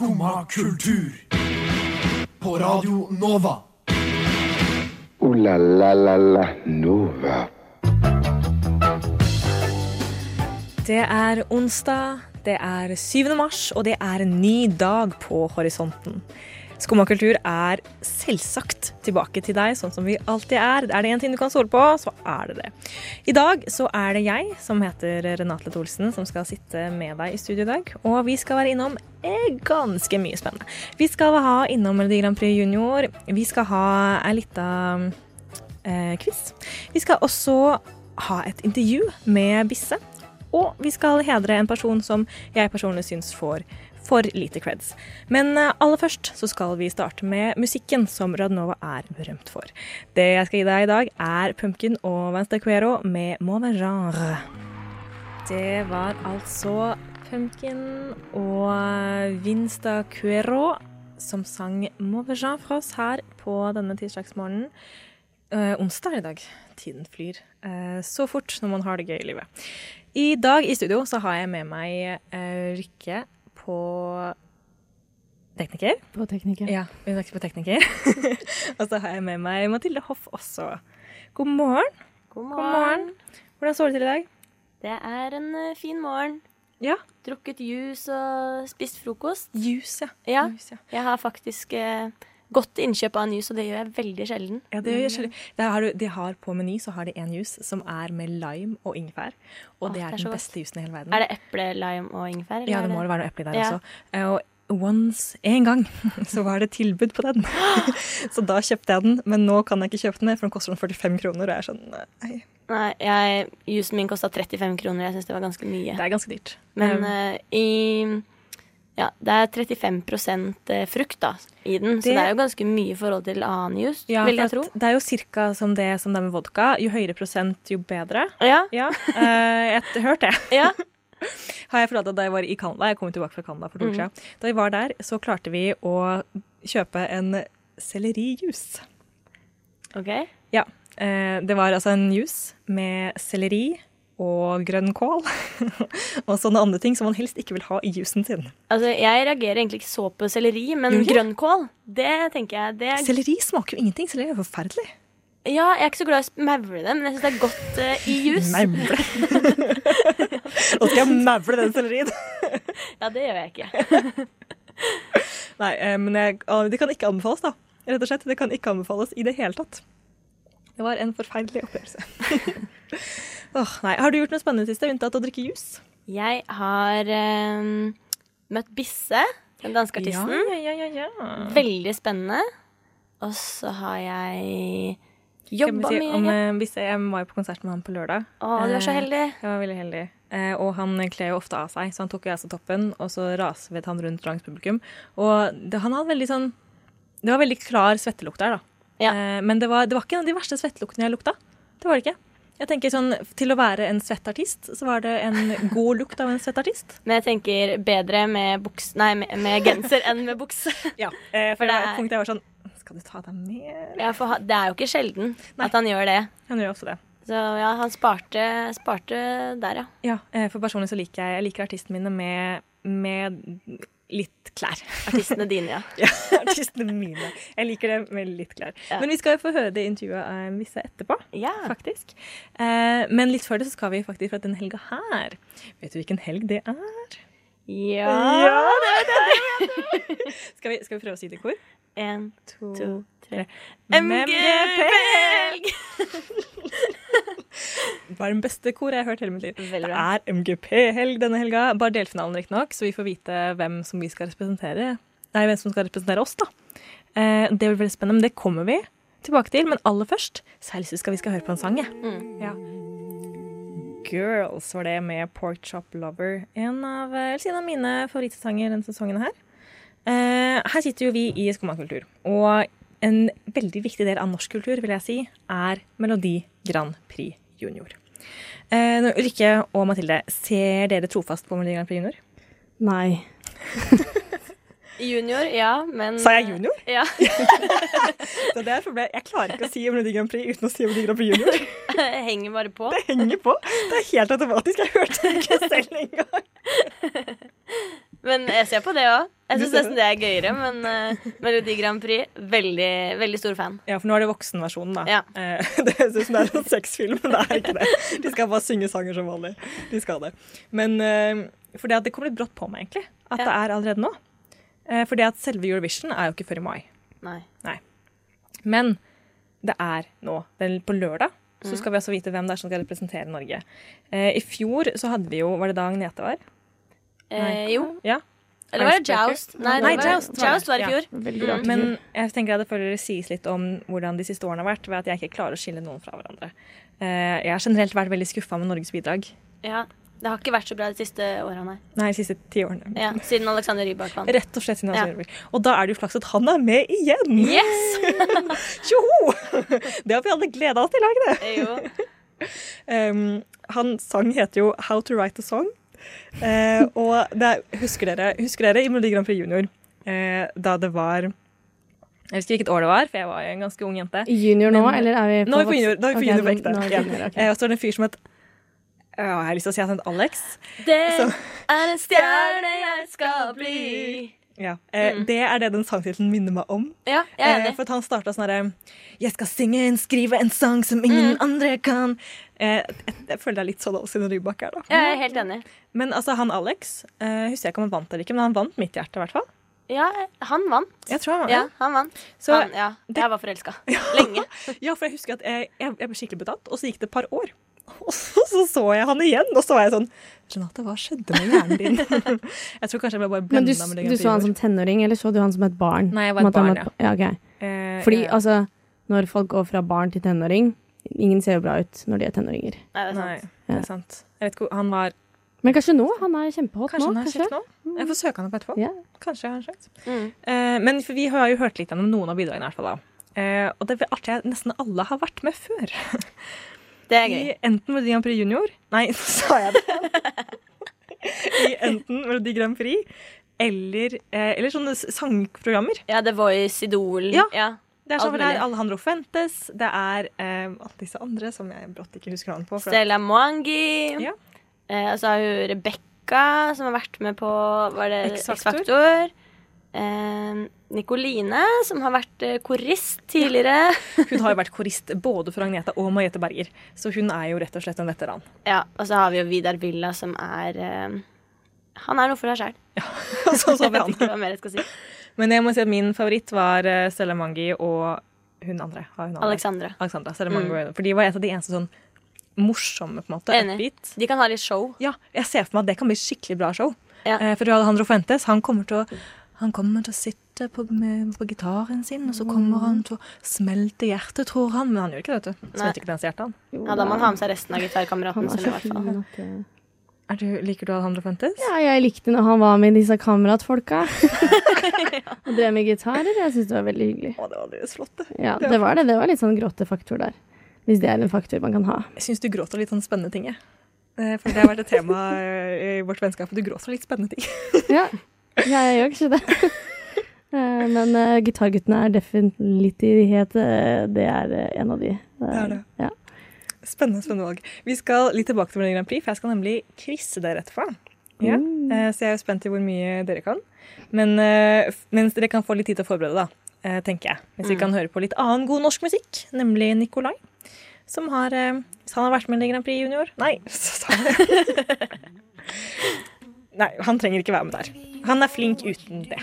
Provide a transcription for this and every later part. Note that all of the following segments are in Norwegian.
Skumma kultur. På Radio Nova. O-la-la-la-la Nova. Det er onsdag, det er 7. mars, og det er en ny dag på horisonten. Skumma kultur er selvsagt tilbake til deg, sånn som vi alltid er. Er det én ting du kan stole på, så er det det. I dag så er det jeg, som heter Renate Leth Olsen, som skal sitte med deg i studio i dag. Og vi skal være innom ganske mye spennende. Vi skal ha innom Melodi Grand Prix Junior. Vi skal ha ei lita eh, quiz. Vi skal også ha et intervju med Bisse. Og vi skal hedre en person som jeg personlig syns får for lite creds. Men eh, aller først så skal vi starte med musikken som Radnova er berømt for. Det jeg skal gi deg i dag, er Pumpkin og Vance Cuero med Mauvais. Det var altså Pumpkin og Vinsta Cuero som sang Mauvais for oss her på denne tirsdagsmorgenen. Eh, onsdag i dag. Tiden flyr eh, så fort når man har det gøy i livet. I dag i studio så har jeg med meg eh, Rikke på tekniker. På tekniker. Ja, hun er ikke på tekniker. og så har jeg med meg Mathilde Hoff også. God morgen. God God morgen. Hvordan står det til i dag? Det er en eh, fin morgen. Ja. Drukket juice og spist frokost. Juice, ja. Ja. Juice, ja. Jeg har faktisk eh, til innkjøp av en juice, og det gjør jeg veldig sjelden. Ja, det gjør jeg sjelden. har, du- de har På Meny så har de en juice som er med lime og ingefær. Og Åh, det det er er den beste juicen i hele verden. Er det eple, lime og ingefær? Ja, er det må det være noe eple der Ja. også. Eh, Og once, en gang, så var det tilbud på den. så da kjøpte jeg den, men nå kan jeg ikke kjøpe den mer, for den koster sånn 45 kroner. Og jeg er sånn, nei, Nei, jeg, jusen min kosta 35 kroner. Jeg syns det var ganske mye. det er ganske dyrt. Men eh, i Ja, det er 35 eh, frukt da, i den, så Det- det er jo ganske mye i forhold til annen juice, ja, vil jeg tro. Det er jo cirka som det som det er med vodka. Jo høyere prosent, jo bedre. Ja, Ja, eh, jeg har hørt det. ja. Har jeg forlatt at da jeg var i Canada, jeg kom tilbake fra Canada for to Mm. år siden, da vi var der, så klarte vi å kjøpe en sellerijus. OK. Ja, eh, det var altså en juice med selleri og grønn kål og sånne andre ting som man helst ikke vil ha i juicen sin. Altså, Jeg reagerer egentlig ikke så på selleri, men okay. grønnkål, det tenker jeg det er, Selleri smaker jo ingenting. Selleri er forferdelig. Ja, jeg er ikke så glad i å maule det, men jeg syns det er godt uh, i jus. Maule. Nå skal jeg maule den sellerien. Ja, det gjør jeg ikke. Nei, eh, men jeg, ah, det kan ikke anbefales, da. Rett og slett. Det kan ikke anbefales i det hele tatt. Det var en forferdelig opplevelse. oh, nei. Har du gjort noe spennende sist, unntatt å drikke jus? Jeg har um, møtt Bisse, den danske artisten. Ja, ja, ja, ja. Veldig spennende. Og så har jeg jobba si om mye. eh, Bisse? Jeg var jo på konsert med han på lørdag. Å, du er så Eh, heldig. Jeg var veldig heldig. Eh, og han kler jo ofte av seg, så han tok jo altså toppen, og så rasvet han rundt langs publikum. Og det, han hadde veldig sånn Det var veldig klar svettelukt der, da. Ja. Eh, men det var, det var ikke en av de verste svettluktene jeg lukta. Det var det ikke. Jeg tenker sånn, Til å være en svettartist, så var det en god lukt av en svettartist. Men jeg tenker bedre med, buks, nei, med, med genser enn med bukse. Ja, eh, For det var er- et punkt jeg var sånn Skal du ta deg mer? Ja, for det er jo ikke sjelden Nei. at han gjør det. Han gjør også det. Så ja, han sparte, sparte der, ja. Ja, eh, for personlig så liker jeg, jeg liker artistene mine med, med litt klær. Artistene dine, ja. Ja, artistene mine. Jeg liker det med litt klær. Ja. Men vi skal jo få høre det intervjuet av Misse etterpå, Ja. faktisk. Eh, men litt før det så skal vi faktisk fra den helga her. Vet du hvilken helg det er? Ja. Skal vi, skal vi prøve å si det i kor? En, To, to, tre. MGP-helg! Det var den beste koret jeg har hørt hele mitt liv. Det er MGP-helg denne helga. Bare delfinalen, riktignok, så vi får vite hvem som vi skal representere. Nei, hvem som skal representere oss, da. Eh, det blir veldig spennende, men det kommer vi tilbake til. Men aller først så har jeg lyst til at vi skal høre på en sang, jeg. Mm. Ja. Girls var det med Pork Chop Lover. En av, eh, eller en av mine favorittsanger denne sesongen her. Eh, her sitter jo vi i Skummakultur, og en veldig viktig del av norsk kultur, vil jeg si, er Melodi Grand Prix Junior. Eh, nå, Rikke og Mathilde, ser dere trofast på Melodi Grand Prix Junior? Nei. Junior, ja, men Sa jeg junior? Ja. Det er et. Jeg klarer ikke å si Melodi Grand Prix uten å si Melodi Grand Prix Junior. Henger bare på. Det henger på. Det er helt automatisk. Jeg hørte det ikke selv engang. Men jeg ser på det òg. Jeg syns nesten det er gøyere, men uh, Melodi Grand Prix, veldig, veldig stor fan. Ja, for nå er det voksenversjonen, da. Ja. Eh, det høres ut som det er en sexfilm, men det er ikke det. De skal bare synge sanger som vanlig. De skal det. Men uh, for det, det kom litt brått på meg, egentlig. At Ja. det er allerede nå. Uh, for det at selve Eurovision er jo ikke før i mai. Nei. Men det er nå. Det er på lørdag. Så skal vi også vite hvem det er som skal representere Norge. Eh, I fjor så hadde vi jo Var det da Agnete var? Eh, jo. Ja. Eller var det Joust? Nei, Nei, det var, Joust var. Joust var i fjor. Ja, rart. Men jeg tenker at det føler det sies litt om hvordan de siste årene har vært, ved at jeg ikke klarer å skille noen fra hverandre. Eh, jeg har generelt vært veldig skuffa med Norges bidrag. Ja. Det har ikke vært så bra de siste åra, nei. Nei, de siste ti årene. Ja, siden Alexander Rybak vant. Rett og slett siden Ja. Rybak. Og da er det jo flaks at han er med igjen! Yes! Tjoho! Det har vi alle gleda oss til, har ikke det? Jo. Um, han sang heter jo How to Write a Song. Uh, og det er, husker, dere, husker dere i Melodi Grand Prix Junior uh, da det var Jeg husker hvilket år det var, for jeg var en ganske ung jente. Junior nå, Men- eller er vi på Nå er vi på junior, da er vi på Ok, junior junior, ok. Eh, og så er det en fyr som het Jeg har lyst til å si at Alex. Det Så- er en stjerne jeg skal bli. Ja. Eh, Mm. Det er det den sangtittelen minner meg om. Ja, jeg er Eh, for at han starta sånn herre Jeg skal synge en, skrive en sang som ingen andre kan. Eh, jeg, jeg føler det er litt sånn siden Rybak er, da. Jeg er helt enig. Men altså, han Alex eh, husker jeg ikke om han vant eller ikke, men han vant mitt hjerte, i hvert fall. Ja, han vant. Jeg tror han vant. Ja, han vant. Så, han, ja, jeg var forelska. Lenge. ja, for jeg husker at jeg, jeg, jeg ble skikkelig betatt, og så gikk det et par år. Og så, så så jeg han igjen, og så var jeg sånn Renate, hva skjedde med hjernen din? jeg tror kanskje jeg ble bare blenda med det. du så han som tenåring, eller så du han som et barn? Nei, jeg var et måte barn, var- ja. ja okay. Fordi ja. altså, når folk går fra barn til tenåring Ingen ser jo bra ut når de er tenåringer. Nei, det er Nei, sant. det er sant. Jeg vet ikke Han var Men kanskje nå? Han er kjempehot Kanskje nå? han er kanskje? kjekk nå? Jeg får søke han opp etterpå. Yeah. Kanskje jeg har en. Mm. Eh, men for vi har jo hørt litt gjennom noen av bidragene. i hvert fall da. Eh, og det er artig at nesten alle har vært med før. Det er gøy. I enten Melodi Grand Prix Junior Nei, nå sa jeg det. I enten Melodi Grand Prix eller, eh, eller sånne sangprogrammer. Ja, The Voice, Idol. Ja. ja. Det er sånn, det er Alejandro Fuentes, det er eh, alle disse andre som jeg brått ikke husker navnet på. Stella Mwangi. Ja. Eh, og så har hun Rebekka, som har vært med på Var det X-Faktor. Eh, Nikoline, som har vært eh, korist tidligere. Hun har jo vært korist både for Agneta og Mariette Berger, så hun er jo rett og slett en veteran. Ja, Og så har vi jo Vidar Villa, som er eh, Han er noe for seg sjæl. så så vi han. jeg hva mer jeg skal si. Men jeg må si at min favoritt var eh, Stella Mangi og hun andre. Har hun andre? Alexandra. Alexandra. Mangi For de var et av de eneste sånn morsomme, på en måte. Enig. De kan ha litt show. Ja, jeg ser for meg at det kan bli skikkelig bra show. Ja. Eh, for Alejandro Fuentes han kommer til å han kommer til å sitte på, med, på gitaren sin, og så kommer han til å smelte hjertet, tror han. Men han gjør ikke det, vet du. Smelter ikke hans hjerte, han. Ja, Da må han ha med seg resten av gitarkameratene er sine. i hvert fall. fin du, liker du Alejandro Fuentes? Ja, jeg likte når han var med disse kameratfolka. Og drev med gitarer. Jeg syns det var veldig hyggelig. Å, det var deres flotte. Ja, det var det. Det var litt sånn gråtefaktor der. Hvis det er en faktor man kan ha. Jeg syns du gråter litt sånn spennende ting, jeg. Eh, For det har vært et tema eh, i vårt vennskap. Du gråter litt spennende ting. Ja jeg gjør ikke det. Eh, Men uh, gitarguttene er definitivt Det er eh, en av de. Det er det. Ja. Spennende spennende valg. Vi skal litt tilbake til Melodi Grand Prix, for jeg skal nemlig krysse dere etterpå. Ja. Mm. Så jeg er jo spent i hvor mye dere kan. Men mens dere kan få litt tid til å forberede, da, tenker jeg. Hvis vi Mm. kan høre på litt annen god norsk musikk, nemlig Nikolai. Som har Hvis han har vært med i Grand Prix Junior Nei, så sa jeg det. Nei, han trenger ikke være med der. Han er flink uten det.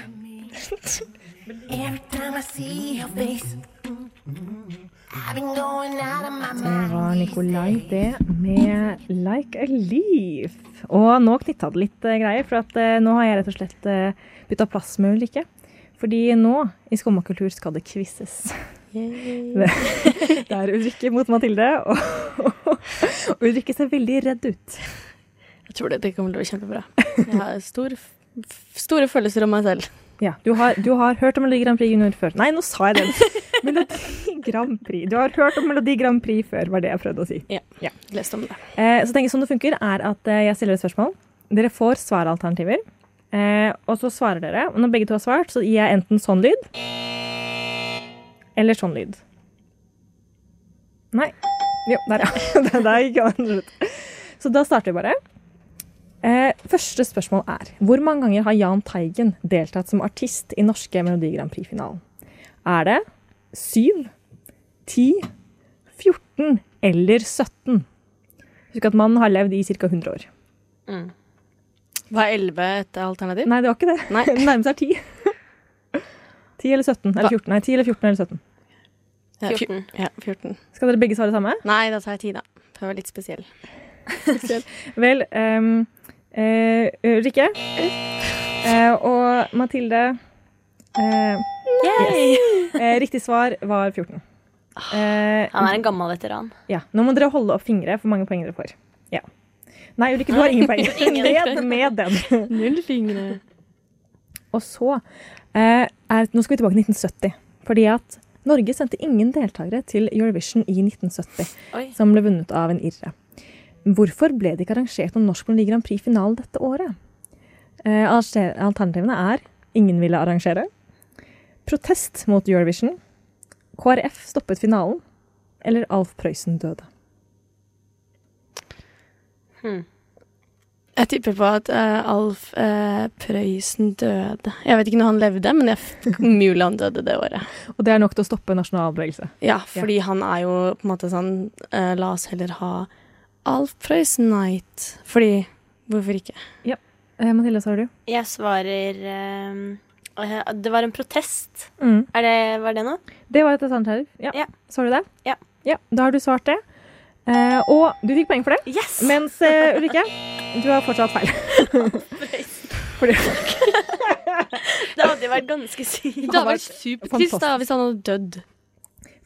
Det var Nikolai, det, med 'Like a Leaf'. Og nå knytta det litt eh, greier, for at eh, nå har jeg rett og slett uh, bytta plass med Ulrikke. Fordi nå, i Skumma kultur, skal det quizzes. Det, det er Ulrikke mot Mathilde, og, og Ulrikke ser veldig redd ut. Tror det, det kommer til å bli kjempebra. Jeg har stor, store følelser om meg selv. Ja, du har, du har hørt om Melodi Grand Prix Junior før. Nei, nå sa jeg det! Melodi Grand Prix. Du har hørt om Melodi Grand Prix før, var det jeg prøvde å si. Lest om det. Eh, så tenker jeg sånn det funker, er at eh, jeg stiller et spørsmål. Dere får svaralternativer. Eh, og så svarer dere. Og når begge to har svart, så gir jeg enten sånn lyd eller sånn lyd. Nei. Jo, der, ja. Der- gikk han ut. Så da starter vi bare. Eh, første spørsmål er Hvor mange ganger har Jahn Teigen deltatt som artist i norske Melodi Grand Prix-finalen? Er det 7, 10, 14 eller 17? Husk at mannen har levd i ca. 100 år. Var 11 et alternativ? Nei, det var ikke det. Nei. Det nærmeste er 10. 10 eller 17. Eller 14. Nei, 10 eller 14 eller 17. 14. Ja, 14. Skal dere begge svare det samme? Nei, da tar jeg 10, da. Det var litt spesiell. Vel, ehm, eh, Rikke. eh, og Mathilde eh, yes. eh, Riktig svar var 14. Eh, Han er en gammel veteran. ja. Nå må dere holde opp fingre for mange poeng dere får. Ja. Nei, Ulrikke, du har ingen poeng. Ned med den. Null fingre. Og så eh, er, Nå skal vi tilbake til 1970. Fordi at Norge sendte ingen deltakere til Eurovision i 1970, Oi. som ble vunnet av en irre. Hvorfor ble det ikke arrangert noen norsk Melodi Grand Prix-finale dette året? Eh, alternativene er ingen ville arrangere, protest mot Eurovision, KrF stoppet finalen, eller Alf Prøysen døde. Jeg tipper på at uh, Alf uh, Prøysen døde. Jeg vet ikke når han levde, men jeg mulig han døde det året. Og det er nok til å stoppe nasjonalbevegelse. Ja, fordi han er jo på en måte sånn uh, La oss heller ha Alf Prøysen Night. Fordi Hvorfor ikke? Eh, Mathilde, svarer du? Jeg svarer ehm, eh, Det var en protest. Mm. Er det, var det noe? Det var et alternativ. Ja. Ja. Så du det? Ja. ja. Da har du svart det. Eh, og du fikk poeng for det. Yes! Mens uh, Ulrikke, du har fortsatt feil. Fordi, Det hadde jo vært ganske sykt. Det hadde vært supertrist da hvis han hadde dødd.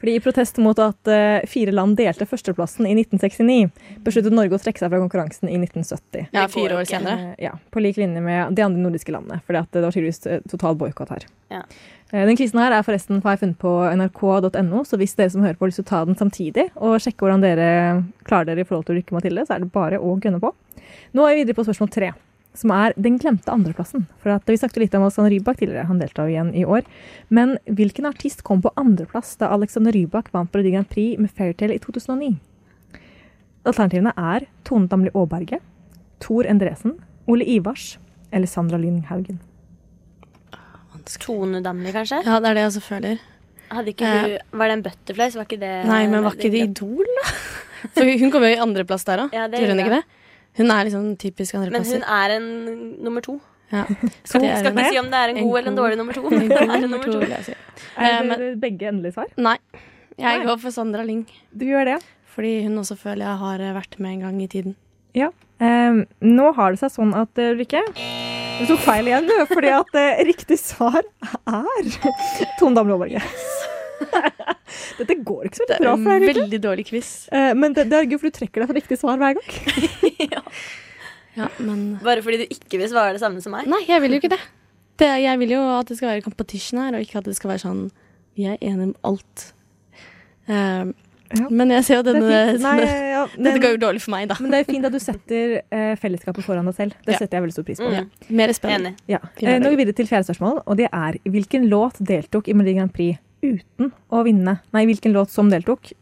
Fordi I protest mot at eh, fire land delte førsteplassen i 1969, besluttet Norge å trekke seg fra konkurransen i 1970. Ja, fire år senere. Eh, ja, På lik linje med de andre nordiske landene. For det var tydeligvis eh, total boikott her. Ja. Den quizen her er forresten har jeg funnet på nrk.no, så hvis dere som hører på har lyst til å ta den samtidig og sjekke hvordan dere klarer dere i forhold til Rykke Mathilde, så er det bare å gønne på. Nå er vi videre på spørsmål tre, som er den glemte andreplassen. For at Vi snakket litt om Alexander Rybak tidligere, han deltar jo igjen i år. Men hvilken artist kom på andreplass da Alexander Rybak vant Melodi Grand Prix med Fairytale i 2009? Alternativene er Tone Damli Aaberge, Tor Endresen, Ole Ivars eller Sandra Lyng Haugen. Tone Damli, kanskje? Ja, det er det jeg også føler. Hadde ikke hun, var det en Butterflies? Var ikke det Nei, men var ikke det Idol, da? For hun kom jo i andreplass der òg. Ja, det Gjorde hun ikke det? Hun er liksom typisk Men hun er en nummer to. Ja. Skal, skal ikke si om det er en en god eller en dårlig nummer to. Men det er en nummer to. Er Eh, det begge endelige svar? Nei. Jeg går for Sandra Lyng. Du gjør det. Fordi hun også føler jeg har eh, vært med en gang i tiden. Ja. Um, nå har det seg sånn at eh, Ulrikke Du tok feil igjen, du. Fordi at uh, riktig svar er Tone Damli Aaberge. Dette går ikke så veldig er bra for deg, Ulrikke. veldig dårlig quiz. Eh, men det, det er gøy, for du trekker deg for riktig svar hver gang. Ja, men Bare fordi du ikke vil svare det samme som meg? Nei, jeg vil jo ikke det. det. Jeg vil jo at det skal være competition her, og ikke at det skal være sånn Vi er enige om alt. Uh, Ja. Men jeg ser jo Det denne det Nei, ja, Dette den- går jo dårlig for meg, da. Men det er fint at du setter uh, fellesskapet foran deg selv. Det Ja. setter jeg veldig stor pris på. Mm. Ja. Mer spennende. Enig. Ja. Eh, nå går vi videre til fjerde spørsmål, og det er hvilken låt deltok i Melodi Grand Prix uten å vinne? Nei, hvilken låt som deltok,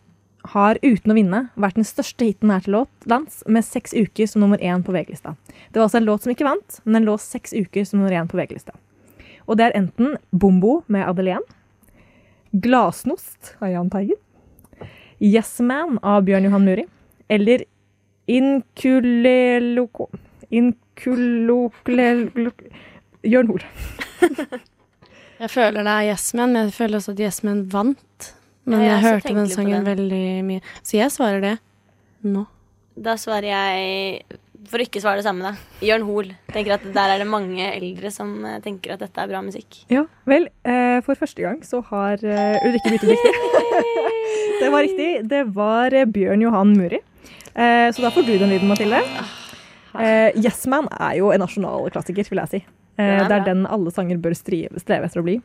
har uten å vinne vært den største hiten her til låt lands, med seks uker som nummer én på VG-lista. Det var altså en låt som ikke vant, men den lå seks uker som nummer én på VG-lista. Og det er enten Bombo med Adelén, Glasnost av Jahn Teigen, Yes Man av Bjørn Johan Muri, eller Inkuleloko Inkuloklel... Jørn Hoel. Jeg føler det er Yes Man, men jeg føler også at Yes Man vant. Men jeg jeg, hørte den sangen den. veldig mye. Så jeg svarer det nå. Da svarer jeg For å ikke svare det samme, da. Jørn Hoel. Tenker at Der er det mange eldre som eh, tenker at dette er bra musikk. Ja, vel, eh, for første gang så har eh, Ulrikke byttet riktig. det var riktig. Det var Bjørn Johan Muri. Eh, så da får du den lyden, Mathilde. Eh, yes Man er jo en nasjonal klassiker, vil jeg si. Eh, det er den alle sanger bør streve, streve etter å bli.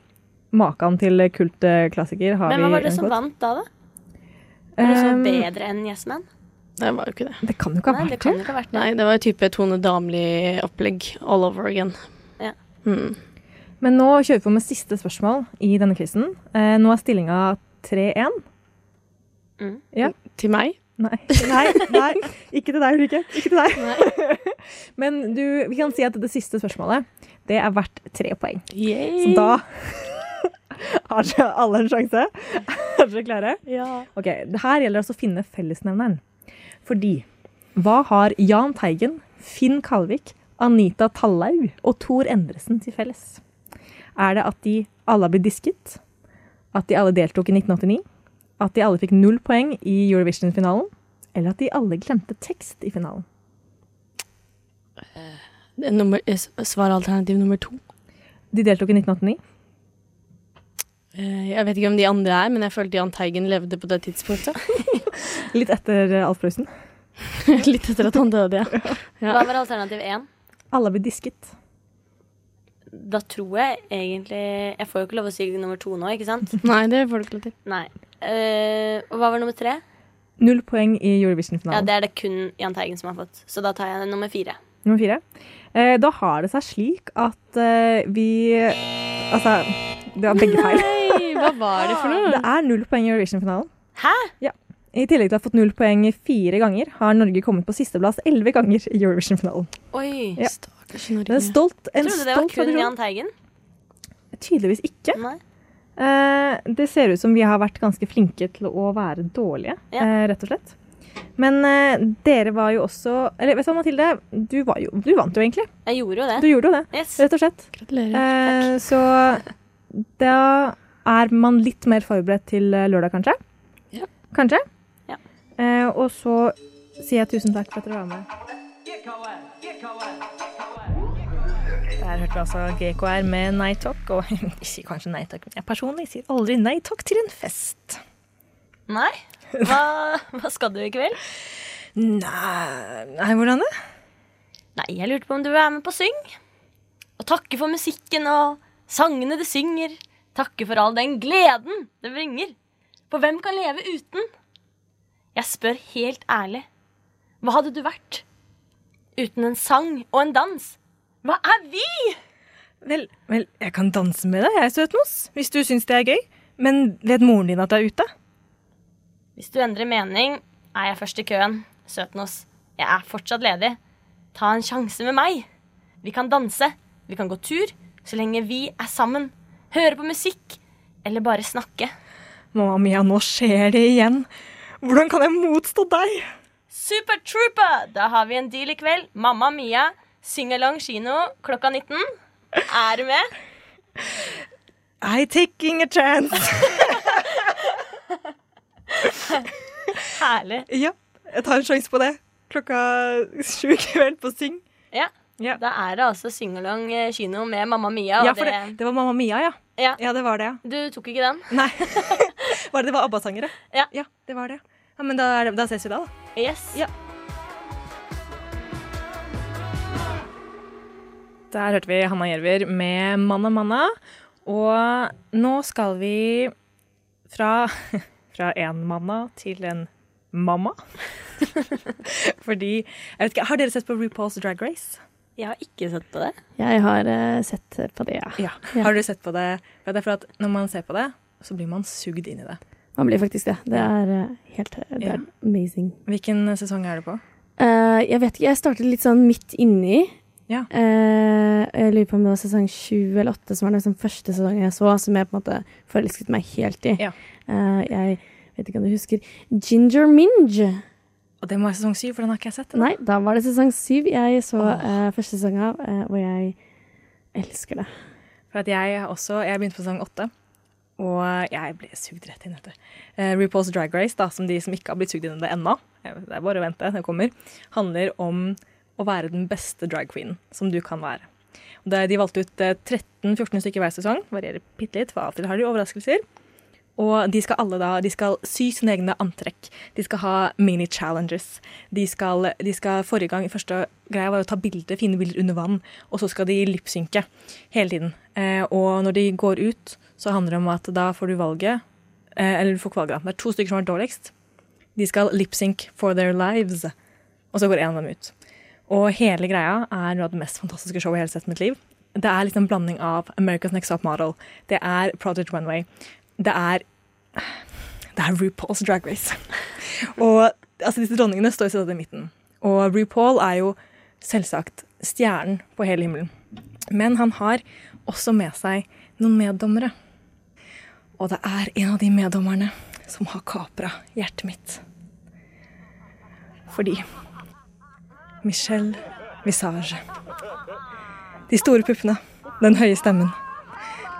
Makan til kultklassiker har vi. Men hva var det som vant da, da? Var det så Um, bedre enn Yes Man? Det var jo ikke det. det kan jo ikke ha vært det. ikke ha vært det. Nei, det var jo type Tone Damli-opplegg all over again. Ja. Mm. Men nå kjører vi på med siste spørsmål i denne quizen. Eh, nå er stillinga 3-1. Mm. Ja. Til meg? Nei, nei, nei. ikke til deg, Ulrikke. Ikke til deg. Men du, vi kan si at det siste spørsmålet, det er verdt tre poeng. Så da har dere alle en sjanse. Er dere klare? Ja. Ok, det Her gjelder det altså å finne fellesnevneren. Fordi hva har Jahn Teigen, Finn Kalvik, Anita Tallaug og Tor Endresen til felles? Er det at de alle har blitt disket? At de alle deltok i 1989? At de alle fikk null poeng i Eurovision-finalen? Eller at de alle glemte tekst i finalen? Er Nummer, eh, svaralternativ nummer to. De deltok i 1989. Eh, Jeg vet ikke om de andre er, men jeg følte Jahn Teigen levde på det tidspunktet. Litt etter eh, Alf Prøysen. Litt etter at han døde, ja. Ja. Hva var alternativ én? Alle blir disket. Da tror jeg egentlig Jeg får jo ikke lov å si nummer to nå, ikke sant? Nei, det får du ikke lov til. Nei. Uh, og hva var nummer tre? Null poeng i Ja, Eurovision-finalen. Det er det kun Jahn Teigen som har fått. Så da tar jeg nummer fire. Nummer fire. Eh, da har det seg slik at eh, vi Altså, det var begge feil. Nei, hva var det for noe? Det er null poeng i Eurovision-finalen. Hæ? Ja. I tillegg til å ha fått null poeng fire ganger, har Norge kommet på sisteplass elleve ganger i Eurovision-finalen. Oi. Ja. Stakkars Det er stolt, en trodde det var stolt kun tradisjon. Jahn Teigen. Tydeligvis ikke. Nei. Eh, det ser ut som vi har vært ganske flinke til å være dårlige, Ja. eh, rett og slett. Men eh, dere var jo også Eller vet du hva, Mathilde? Du, var jo, du vant jo egentlig. Jeg gjorde jo det. Du gjorde jo det, Yes. rett og slett. Gratulerer. Eh, så da er man litt mer forberedt til eh, lørdag, kanskje? Ja. Kanskje? Ja. Eh, og så sier jeg tusen takk for at dere var med. Der hørte vi altså GKR med Nei Talk. Og ikke kanskje nei takk, men jeg personlig sier aldri nei takk til en fest. Nei? Hva, hva skal du i kveld? Nei, nei hvordan det? Nei, jeg lurte på om du vil være med på Syng. Og takke for musikken og sangene du synger. Takke for all den gleden det bringer. For hvem kan leve uten? Jeg spør helt ærlig. Hva hadde du vært uten en sang og en dans? Hva er vi? Vel, vel, jeg kan danse med deg, jeg, Søtnos, hvis du syns det er gøy. Men vet moren din at du er ute? Hvis du endrer mening, er jeg først i køen. Søtnos, jeg er fortsatt ledig. Ta en sjanse med meg. Vi kan danse, vi kan gå tur, så lenge vi er sammen. Høre på musikk, eller bare snakke. Mamma mia, nå skjer det igjen. Hvordan kan jeg motstå deg? Super Trooper! Da har vi en deal i kveld. Mamma Mia, Syngalong kino klokka 19. Er du med? I taking a chance. Herlig. ja, jeg tar en sjanse på det. Klokka sju i kveld på Syng. Ja. Ja. Da er det altså Syngalong eh, kino med Mamma Mia. og Ja, for det, det var Mamma Mia, ja. Ja. Ja, det var det, ja. Du tok ikke den? Nei. var det det var ABBA-sangere? Ja. ja. det var det. Ja, Men da, det, da ses vi da, da. Yes. Ja. Der hørte vi Hanna Gjerver med Manna Manna. Og nå skal vi fra, fra en manna til en mamma. Fordi jeg vet ikke, Har dere sett på RuPaul's Drag Race? Jeg har ikke sett på det. Jeg har uh, sett på det, ja. Ja. Ja. Har du sett på det? Ja, det er for at når man ser på det, så blir man sugd inn i det. Man blir faktisk det. Det er uh, helt det Ja. er amazing. Hvilken sesong er det på? Uh, jeg vet ikke, jeg startet litt sånn midt inni. Ja. Eh, jeg lurer på om det var sesong sju eller åtte som var den liksom første sesongen jeg så, som jeg på en måte forelsket meg helt i. Ja. Eh, jeg vet ikke om du husker Ginger Minge. Og det må være sesong syv, for den har ikke jeg sett. Nei, da var det sesong syv jeg så oh. eh, første sesong av, eh, og jeg elsker det. For at jeg også, jeg begynte på sesong åtte, og jeg ble sugd rett inn. vet du. Eh, RuPaul's Drag Race, da, som de som ikke har blitt sugd inn i det ennå, eh, det er bare å vente, det kommer, handler om å være den beste drag queen som du kan være. De valgte ut eh, 13-14 stykker hver sesong, varierer bitte litt, for alltid har de overraskelser. Og de skal alle da, de skal sy sine egne antrekk. De skal ha mini-challenges. De skal, de skal, Forrige gang, første greia var å ta bilder, fine bilder under vann, og så skal de lipsynke hele tiden. Eh, og når de går ut, så handler det om at da får du valget eh, Eller du får ikke valget, da. Det er to stykker som er dårligst. De skal lipsynke for their lives. Og så går en av dem ut. Og hele greia er noe av det mest fantastiske showet jeg har sett i mitt liv. Det er litt en blanding av America's Next Top Model, det er Project Runway, det er det er RuPaul's Drag Race. Og altså disse dronningene står i stedet i midten. Og RuPaul er jo selvsagt stjernen på hele himmelen. Men han har også med seg noen meddommere. Og det er en av de meddommerne som har kapra hjertet mitt. Fordi Michelle Visage. De store puppene, den høye stemmen,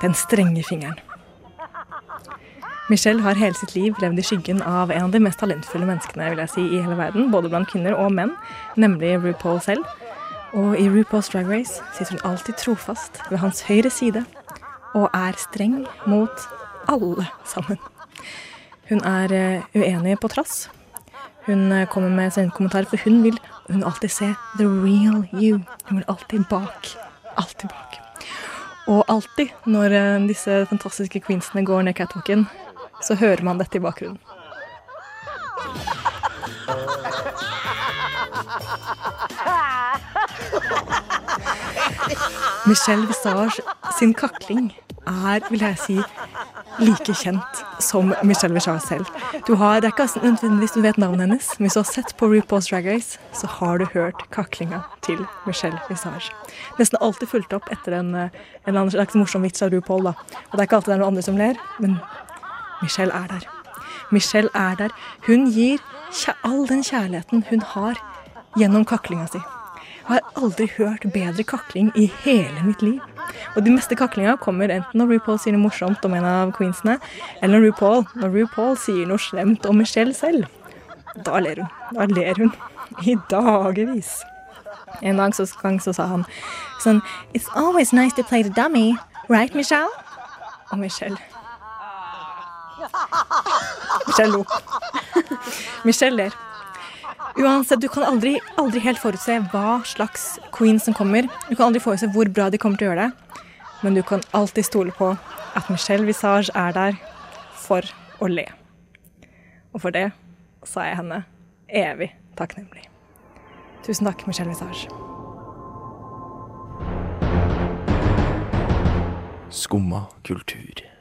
den strenge fingeren. Michelle har hele sitt liv levd i skyggen av en av de mest talentfulle menneskene vil jeg si, i hele verden, både blant kvinner og menn, nemlig RuPaul selv. Og i RuPaul's Drag Race sitter hun alltid trofast ved hans høyre side og er streng mot alle sammen. Hun er eh, uenig på trass. Hun eh, kommer med sin kommentar, for hun vil, hun vil alltid se the real you. Hun vil alltid bak. Alltid bak. Og alltid når eh, disse fantastiske queensene går ned catwalken, så hører man dette i bakgrunnen. Michelle Visage sin kakling er, vil jeg si, like kjent som Michelle Vichard selv. Du har, det er ikke nødvendigvis du vet navnet hennes, men hvis du har sett på RuPaul's Drag Race, så har du hørt kaklinga til Michelle Visage. Nesten alltid fulgt opp etter en, eh, en annen slags morsom vits av RuPaul. da. Og det er ikke alltid det er noen andre som ler, men Michelle er der. Michelle er der. Hun gir all den kjærligheten hun har gjennom kaklinga si. Har aldri hørt bedre kakling i hele mitt liv. Og de meste kaklinga kommer enten når RuPaul sier noe morsomt om en av queensene, eller når RuPaul, når RuPaul sier noe slemt om Michelle selv. Da ler hun. Da ler hun. I dagevis. En dag så, gang så sa han sånn It's always nice to play the dummy, right, Michelle? Og Michelle Michelle lo. Michelle ler. Uansett, du kan aldri, aldri helt forutse hva slags queen som kommer. Du kan aldri forutse hvor bra de kommer til å gjøre det. Men du kan alltid stole på at Michelle Visage er der for å le. Og for det er jeg henne evig takknemlig. Tusen takk, Michelle Visage. Skumma kultur.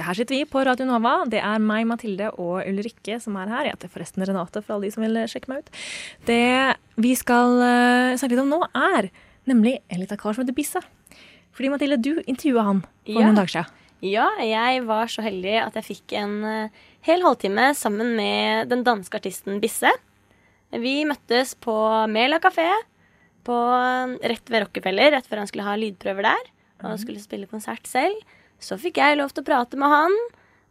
Ja, her sitter vi på Radio Nova. Det er meg, Mathilde og Ulrikke som er her. Jeg heter forresten Renate, for alle de som vil sjekke meg ut. Det vi skal eh, snakke litt om nå, er nemlig en liten kar som heter Bisse. Fordi Mathilde, du intervjua han for Ja. noen dager siden. Ja, jeg var så heldig at jeg fikk en eh, hel halvtime sammen med den danske artisten Bisse. Vi møttes på Mela kafé på, rett ved Rockefeller, rett før han skulle ha lydprøver der. Og skulle spille konsert selv. Så fikk jeg lov til å prate med han.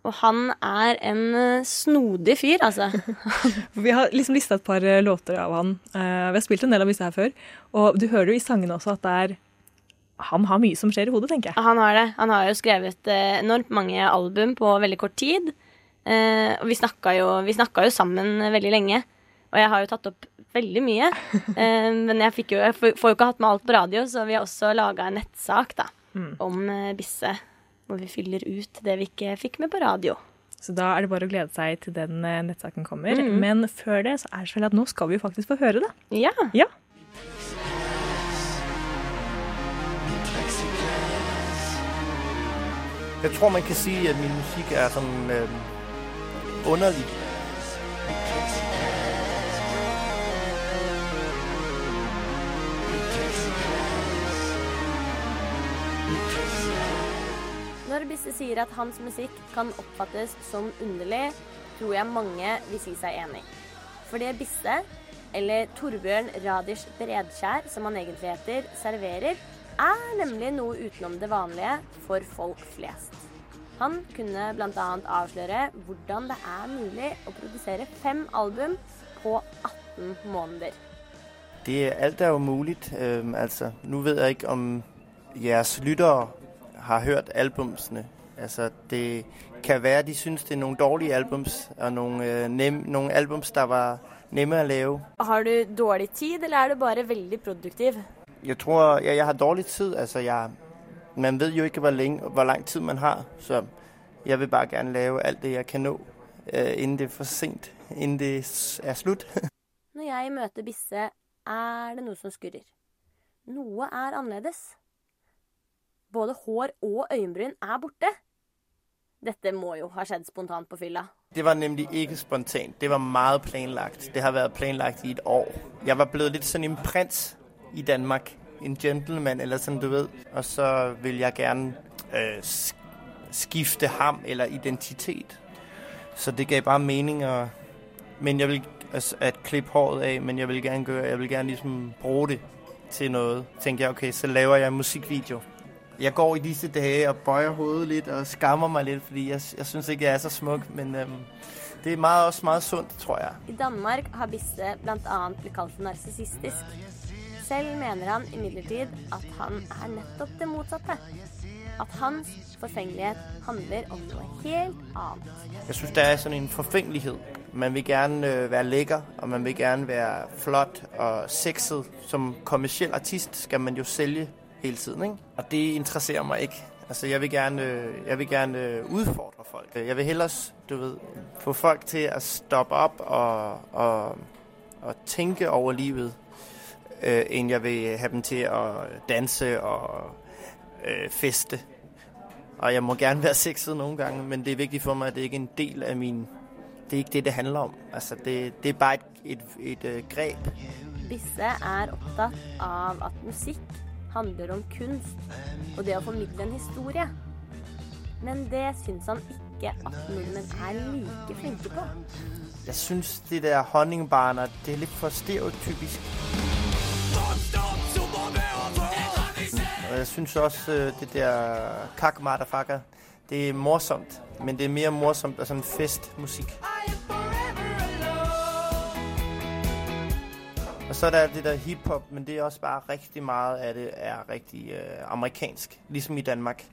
Og han er en eh, snodig fyr, altså. Vi har liksom lista et par eh, låter av han. Uh, vi har spilt en del av disse her før. Og du hører jo i sangene også at det er Han har mye som skjer i hodet, tenker jeg. Han har det. Han har jo skrevet enormt mange album på veldig kort tid. Uh, og vi snakka jo, vi snakka jo sammen veldig lenge. Og jeg har jo tatt opp veldig mye. Uh, men jeg, jo, jeg får jo ikke hatt med alt på radio, så vi har også laga en nettsak da, om eh, Bisse. Hvor vi fyller ut det vi ikke fikk med på radio. Så da er det bare å glede seg til den eh, nettsaken kommer. Mhm. Men før det så er det sånn at nå skal vi jo faktisk få høre det. Ja. Ja. Jeg tror, man kan si at min musikk er sånn øh, underlig. Når Bisse sier at hans musikk kan oppfattes som underlig, tror jeg mange vil si seg enig. For det Bisse, eller Torbjørn Radish Bredkjær, som han egentlig heter, serverer, er nemlig noe utenom det vanlige for folk flest. Han kunne bl.a. avsløre hvordan det er mulig å produsere fem album på 18 måneder. Det alt er jo mulig. Øhm, altså, nå ved jeg ikke, om jeres lyttere har hørt albumsene. Altså, det kan være, de synes, det er nogle dårlige albums, og nogle, øh, nem, nogle albums, der var nemme å lave. Har du dårlig tid, eller er du bare veldig produktiv? Jeg tror, jeg, jeg har dårlig tid. Altså, jeg, man vet jo ikke, hvor, længe, hvor lang tid man har, så jeg vil bare gerne lave alt det, jeg kan nå, øh, inden det er for sent, inden det er slut. Når jeg møter Bisse, er det noe som skurrer. Noe er annerledes. Både hår og øyenbryn er borte. Dette må jo ha skjedd spontant på fylla. Det var nemlig ikke spontant. Det var meget planlagt. Det har vært planlagt i et år. Jeg var blevet litt sånn en prins i Danmark. En gentleman, eller sånn du ved. Og så vil jeg gerne øh, skifte ham eller identitet. Så det gav bare mening at... Men jeg vil altså, klippe håret av, men jeg vil gerne gøre, jeg vil gjerne liksom bruke det til noe. Tænkte jeg, ok, så laver jeg en musikvideo. Jeg går i disse dage og bøjer hovedet litt og skammer meg litt, fordi jeg, jeg synes ikke, jeg er så smuk, men øhm, det er meget, også meget sunt, tror jeg. I Danmark har Bisse annet blitt kalt for narsissistisk. Selv mener han imidlertid at han er nettopp det motsatte. At hans forfengelighet handler om noe helt annet. Jeg synes, det er sånn en forfengelighet. Man vil gerne øh, være lekker, og man vil gerne være flott og sexet. Som kommersiell artist skal man jo sælge hele tiden, ikke? Og det interesserer meg ikke. Altså, jeg vil gerne, øh, jeg vil gerne utfordre udfordre folk. Jeg vil heller få folk til å stoppe opp og, og, og tenke over livet, øh, enn jeg vil ha dem til å danse og øh, feste. Og jeg må gerne være sexet noen ganger, men det er viktig for meg at det ikke er en del av min... Det er ikke det, det handler om. Altså, det, det er bare et, et, et, et grep. Bisse er opptatt av at musikk handler om kunst og det å formidle en historie. Men det syns han ikke at nordmenn er like flinke på. Jeg synes, det der honningbarna, det er litt for stereotypisk. Og jeg synes også, øh, det der kak motherfucker, det er morsomt. Men det er mer morsomt af sånn festmusik. Og så er der det der hiphop, men det er også bare rigtig meget af det er rigtig øh, amerikansk. Ligesom i Danmark.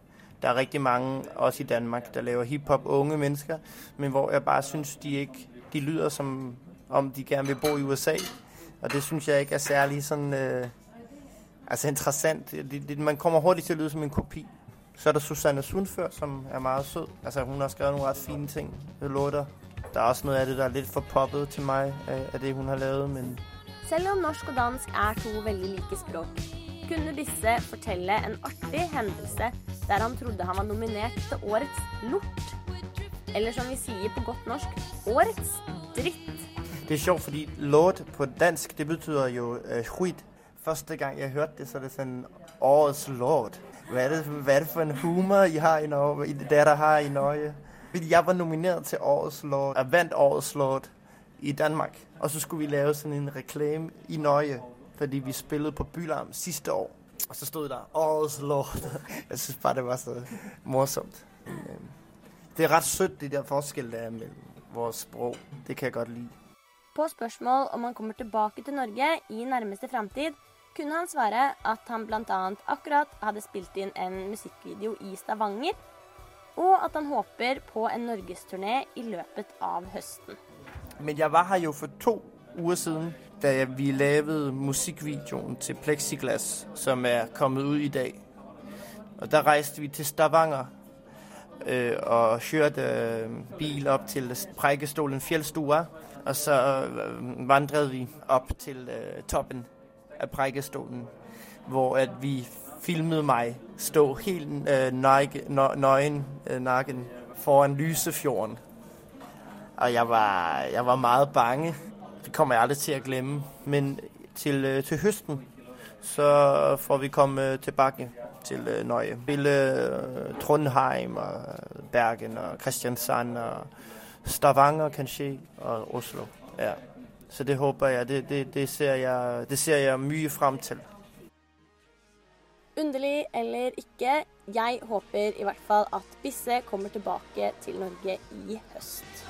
Der er rigtig mange, også i Danmark, der laver hiphop unge mennesker, men hvor jeg bare synes, de ikke de lyder som om de gerne vil bo i USA. Og det synes jeg ikke er særlig sådan, øh, altså interessant. Det, det, man kommer hurtigt til at lyde som en kopi. Så er der Susanne Sundfør, som er meget sød. Altså hun har skrevet nogle ret fine ting. Det låter. Der er også noget af det, der er lidt for poppet til mig, af, af det hun har lavet, men Selv om norsk og dansk er to veldig like språk, kunne Bisse fortelle en artig hendelse der han trodde han var nominert til Årets lort. Eller som vi sier på godt norsk, Årets dritt. Det er sjovt, fordi lort på dansk, det betyr jo øh, skit. Første gang jeg hørte det, så er det sånn årets lort. Hva er det, hva er det for en humor, I har i Norge, I der, der har i Norge? Jeg var nominert til årets lort, og vant årets lort i Danmark. Og så skulle vi lave sådan en reklame i Norge, fordi vi spillede på Bylarm sidste år. Og så stod der, årets lort. Jeg synes bare, det var så morsomt. Det er ret sødt, det der forskel, der er mellem vores sprog. Det kan jeg godt lide. På spørsmål om han kommer tilbake til Norge i nærmeste framtid, kunne han svare at han bl.a. akkurat hadde spilt inn en musikkvideo i Stavanger, og at han håper på en norgesturné i løpet av høsten. Men jeg var her jo for to uger siden, da vi lavede musikvideoen til Plexiglas, som er kommet ud i dag. Og der rejste vi til Stavanger øh, og kørte øh, bil op til Prækkestolen Fjeldstua. Og så øh, vandrede vi op til øh, toppen af Prækkestolen, hvor at vi filmede mig stå helt øh, nøgen, nø, nøgen, øh, nakken foran Lysefjorden. Og jeg var, jeg var meget bange. Det kommer jeg aldri til å glemme. Men til, øh, til høsten, så får vi komme tilbake til Norge. Ville øh, Trondheim og Bergen og Kristiansand og Stavanger kanskje og Oslo. Ja. Så det håper jeg. Det, det, det, ser jeg, det ser jeg mye frem til. Underlig eller ikke, jeg håper i hvert fall at Bisse kommer tilbake til Norge i høst.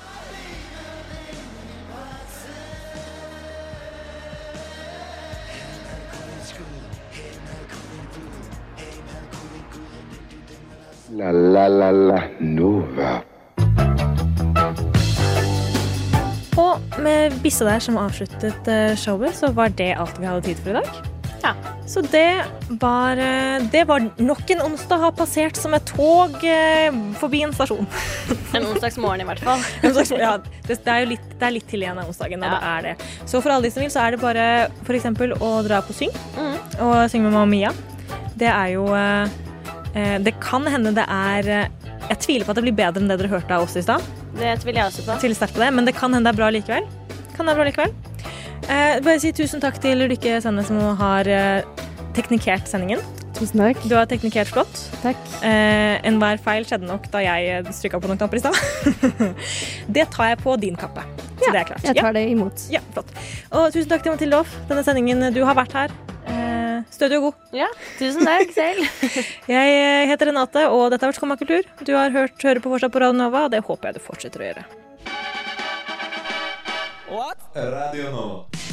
La la la la Nova. Og med Bisse der som avsluttet eh, showet, så var det alt vi hadde tid for i dag. Ja. Så det var, eh, det var nok en onsdag har passert som et tog eh, forbi en stasjon. En onsdagsmorgen i hvert fall. Ja, det, det er jo litt, det er litt til igjen av onsdagen. og Ja. Det er det. Så for alle de som vil, så er det bare eksempel å dra på Syng Mm. og synge med Mamma Mia. Det er jo Det kan hende det er eh, Jeg tviler på at det blir bedre enn det dere hørte av oss i stad. Det tviler jeg også på. Tviler sterkt på det, men det kan hende det er bra likevel. Kan det være bra likevel. Eh, bare si tusen takk til Lykke Sende som har eh, teknikert sendingen. Tusen takk. Du har teknikert flott. Takk. Eh, Enhver feil skjedde nok da jeg stryka på noen knapper i stad. det tar jeg på din kappe. Så det er klart. Jeg tar det imot. Ja, ja, flott. Og tusen takk til Mathilde Hoff. Denne sendingen du har vært her. Stødig og god. Ja, tusen takk selv. Jeg eh, heter Renate, og dette har vært Skumma kultur. Du har hørt Høre på fortsatt på Radio Nova, og det håper jeg du fortsetter å gjøre. What? Radio Nova.